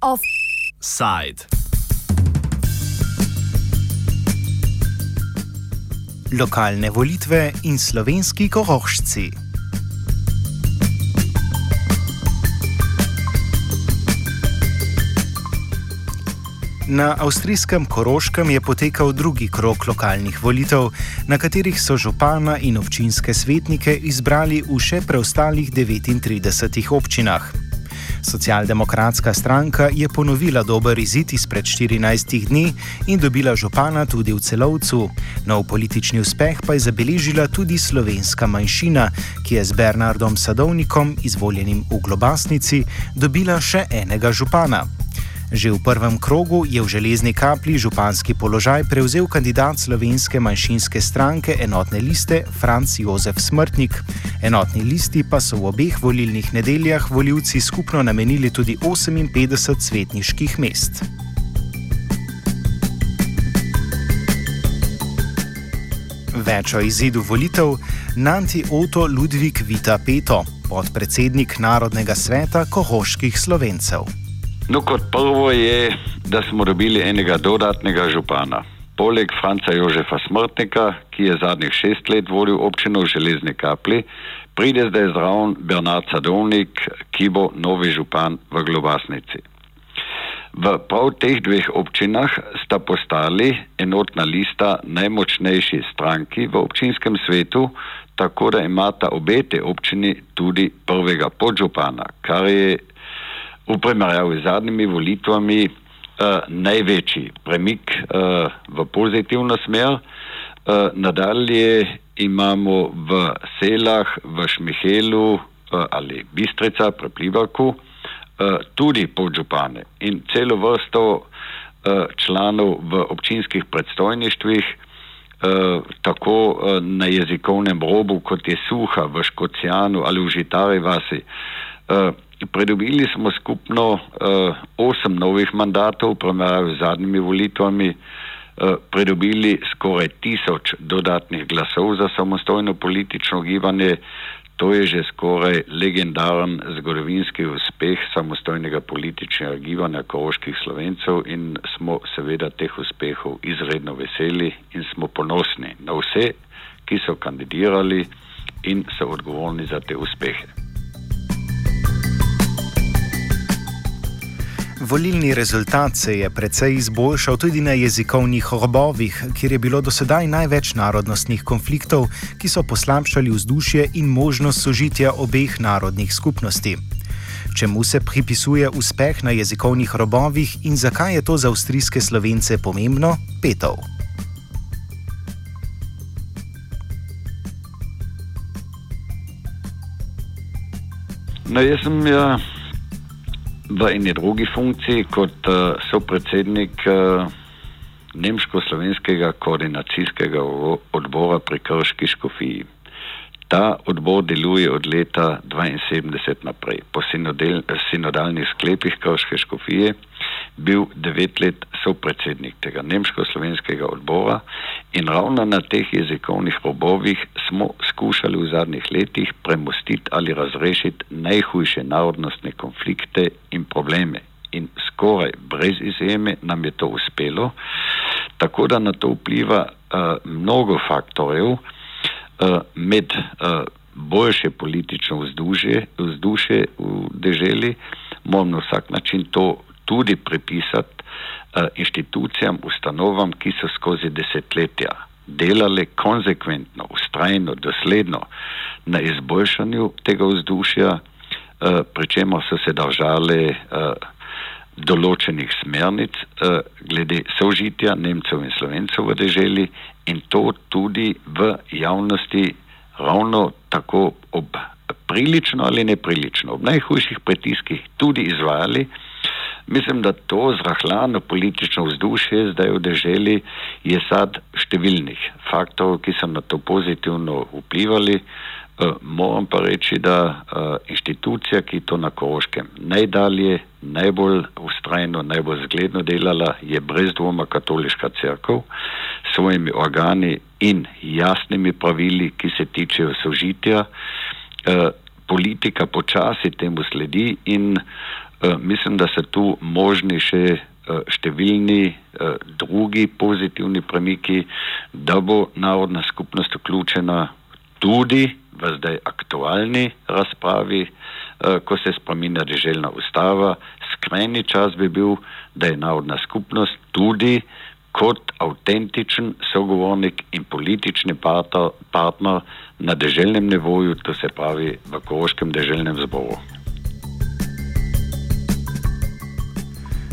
Offside. Lokalne volitve in slovenski korošci. Na avstrijskem Koroškem je potekal drugi krok lokalnih volitev, na katerih so župana in občinske svetnike izbrali v še preostalih 39 občinah. Socialdemokratska stranka je ponovila dober izid izpred 14 dni in dobila župana tudi v celovcu. Nov politični uspeh pa je zabeležila tudi slovenska manjšina, ki je z Bernardom Sadovnikom, izvoljenim v Globasnici, dobila še enega župana. Že v prvem krogu je v železni kapli županski položaj prevzel kandidat slovenske manjšinske stranke enotne liste Franz Jozef Smrtnik. Enotni listi pa so v obeh volilnih nedeljah voljivci skupno namenili tudi 58 svetniških mest. Več o izidu volitev Nanti Oto Ludvik Vita Peto, podpredsednik Narodnega sveta Kohoških Slovencev. No, kot prvo je, da smo dobili enega dodatnega župana. Poleg Franca Jožefa Smrtnika, ki je zadnjih šest let vodil občino v Železni kapli, pride zdaj zraven Bernard Sadovnik, ki bo novi župan v Globasnici. V prav teh dveh občinah sta postali enotna lista najmočnejši stranki v občinskem svetu, tako da imata obe te občini tudi prvega podžupana, kar je v primerjavi z zadnjimi volitvami uh, največji premik uh, v pozitivno smer. Uh, nadalje imamo v selah, v Šmihelu uh, ali Bistrica, preplivaku, uh, tudi podžupane in celo vrsto uh, članov v občinskih predstojništvih. Uh, tako uh, na jezikovnem robu, kot je suha v Škocijanu ali v Žitari vasi. Uh, Pridobili smo skupno uh, osem novih mandatov, primerjavi z zadnjimi volitvami, uh, pridobili skoraj tisoč dodatnih glasov za samostojno politično gibanje. To je že skoraj legendaren zgodovinski uspeh samostojnega političnega gibanja koroških slovencev in smo seveda teh uspehov izredno veseli in smo ponosni na vse, ki so kandidirali in so odgovorni za te uspehe. Volilni rezultat se je precej izboljšal tudi na jezikovnih robovih, kjer je bilo do sedaj največ narodnostnih konfliktov, ki so poslabšali vzdušje in možnost sožitja obeh narodnih skupnosti. Čemu se pripisuje uspeh na jezikovnih robovih in zakaj je to za avstrijske slovence pomembno? Petov. No, jaz sem ja, v eni drugi funkciji kot uh, sopredsednik uh, Nemško-slovenskega koordinacijskega odbora pri Krški škofiji. Ta odbor deluje od leta 1972 naprej. Po sinodalnih sklepih Krške škofije bil devet let sopredsednik tega nemško-slovenskega odbora in ravno na teh jezikovnih robovih smo skušali v zadnjih letih premostiti ali razrešiti najhujše narodnostne konflikte in probleme. In skoraj brez izjeme nam je to uspelo, tako da na to vpliva uh, mnogo faktorjev, uh, med uh, boljše politično vzdušje, vzdušje v deželi, moramo na vsak način to tudi pripisati uh, inštitucijam, ustanovam, ki so skozi desetletja delale konsekventno, ustrajno, dosledno na izboljšanju tega vzdušja, uh, pri čemer so se držale uh, določenih smernic uh, glede sožitja Nemcev in Slovencev v deželi in to tudi v javnosti ravno tako ob prilično ali neprilično, ob najhujših pritiskih tudi izvajali. Mislim, da to zrahljano politično vzdušje zdaj v deželi je sad številnih faktorov, ki so na to pozitivno vplivali. Uh, moram pa reči, da uh, inštitucija, ki to na Koroškem najdalje, najbolj ustrajno, najbolj zgledno delala, je brez dvoma katoliška crkva s svojimi organi in jasnimi pravili, ki se tičejo sožitja. Uh, politika počasi temu sledi in uh, mislim, da so tu možni še uh, številni uh, drugi pozitivni premiki, da bo narodna skupnost vključena tudi v zdaj aktualni razpravi, eh, ko se spreminja državna ustava, skrajni čas bi bil, da je narodna skupnost tudi kot avtentičen sogovornik in politični partner na državnem nivoju, to se pravi v Koroškem državnem zboru.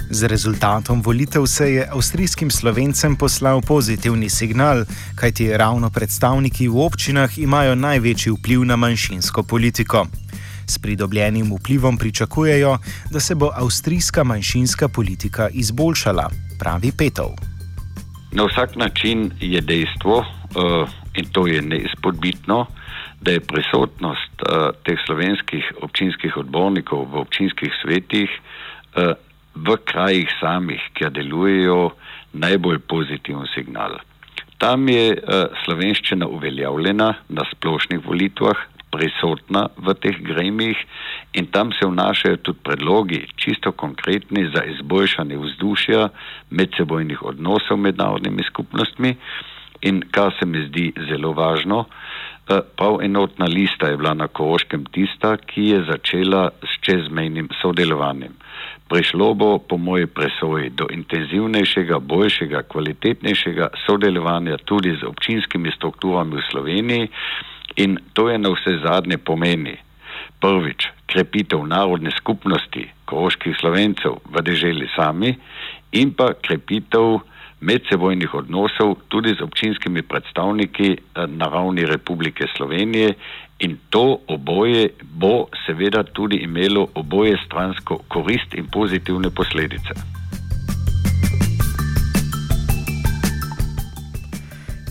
Z rezultatom volitev se je avstrijskim slovencem poslal pozitivni signal, kajti ravno predstavniki v občinah imajo največji vpliv na manjšinsko politiko. S pridobljenim vplivom pričakujejo, da se bo avstrijska manjšinska politika izboljšala, pravi Petov. Na vsak način je dejstvo, uh, in to je neizpodbitno, da je prisotnost uh, teh slovenskih občinskih odbornikov v občinskih svetih uh, v krajih samih, kjer delujejo, najbolj pozitiven signal. Tam je uh, slovenščina uveljavljena na splošnih volitvah, prisotna v teh gremijih in tam se vnašajo tudi predlogi, čisto konkretni za izboljšanje vzdušja medsebojnih odnosov med narodnimi skupnostmi. In kar se mi zdi zelo važno, eh, prav enotna lista je bila na Koroškem tista, ki je začela s čezmejnim sodelovanjem. Prišlo bo, po moji presoji, do intenzivnejšega, boljšega, kvalitetnejšega sodelovanja tudi z občinskimi strukturami v Sloveniji in to je na vse zadnje pomeni. Prvič, krepitev narodne skupnosti koroških slovencev v deželi sami in pa krepitev medsebojnih odnosov tudi z občinskimi predstavniki eh, na ravni Republike Slovenije in to oboje bo seveda tudi imelo oboje stransko korist in pozitivne posledice.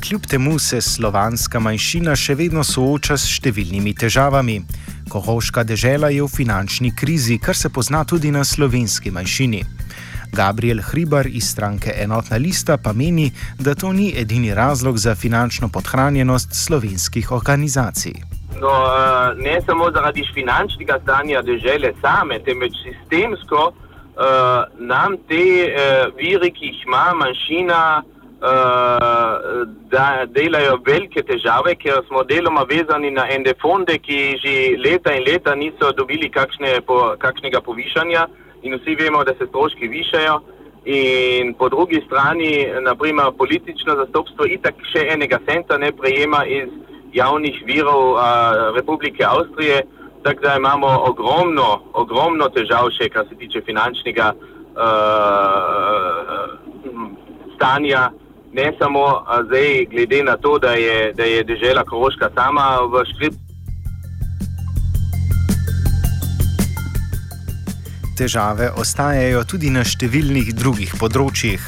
Kljub temu se slovanska manjšina še vedno sooča s številnimi težavami. Kohoška dežela je v finančni krizi, kar se pozna tudi na slovenski manjšini. Gabriel Hribar iz stranke Enotna lista pa meni, da to ni edini razlog za finančno podhranjenost slovenskih organizacij. No, eh, ne samo zaradi finančnega stanja države same, temveč sistemsko uh, nam te uh, viri, ki jih ima manjšina, da delajo velike težave, ker smo deloma vezani na ene fonde, ki že leta in leta niso dobili kakšne, po, kakšnega povišanja in vsi vemo, da se stroški višajo. In po drugi strani, naprimer, politično zastopstvo itak še enega centa ne prejema iz javnih virov uh, Republike Avstrije, tako da imamo ogromno, ogromno težav še, kar se tiče finančnega uh, stanja. Ne samo zdaj, glede na to, da je, da je država Koroška sama v škriptu. Težave ostajajo tudi na številnih drugih področjih.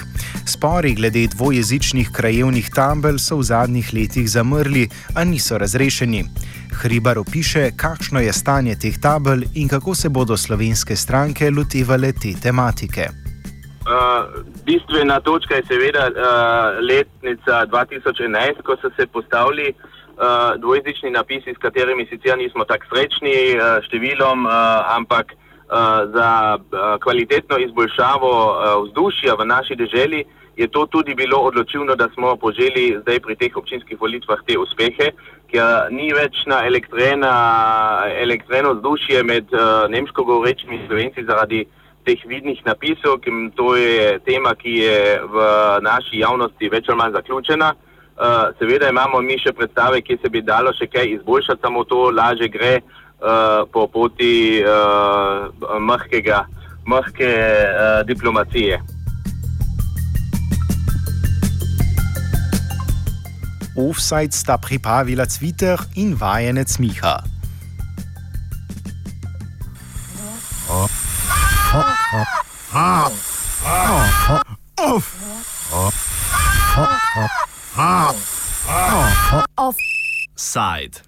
Spori glede dvojezičnih krajevnih tabel so v zadnjih letih zamrli, a niso razrešeni. Hribar opiše, kakšno je stanje teh tabel in kako se bodo slovenske stranke lotevale te tematike. Uh, bistvena točka je seveda uh, letnica 2011, ko so se postavili uh, dvojezični napisi, s katerimi sicer nismo tako srečni uh, številom, uh, ampak Eh, za uh, kvalitetno izboljšavo uh, vzdušja v naši deželi, je to tudi bilo odločilno, da smo poželi zdaj pri teh občinskih volitvah te uspehe, ker ni več na elektreno vzdušje med nemško govorečimi slovenci zaradi teh vidnih napisov, ki to je tema, ki je v naši javnosti več ali manj zaključena. Seveda imamo mi še predstave, kje se bi dalo še kaj izboljšati, samo to laže gre. Eh, po poti mehkega, mehke eh, diplomacije. Offside sta pripravila cviter in vajenec Miha. Offside.